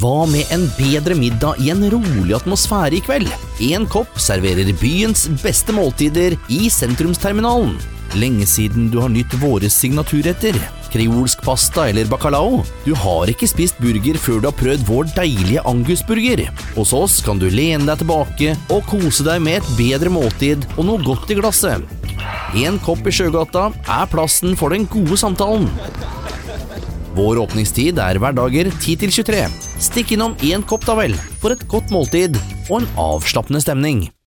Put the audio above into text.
Hva med en bedre middag i en rolig atmosfære i kveld? Én kopp serverer byens beste måltider i sentrumsterminalen. Lenge siden du har nytt våre signaturretter. Kreolsk pasta eller bacalao. Du har ikke spist burger før du har prøvd vår deilige angusburger. Hos oss kan du lene deg tilbake og kose deg med et bedre måltid og noe godt i glasset. En kopp i Sjøgata er plassen for den gode samtalen. Vår åpningstid er hverdager 10 til 23. Stikk innom én kopp da vel, for et godt måltid og en avslappende stemning.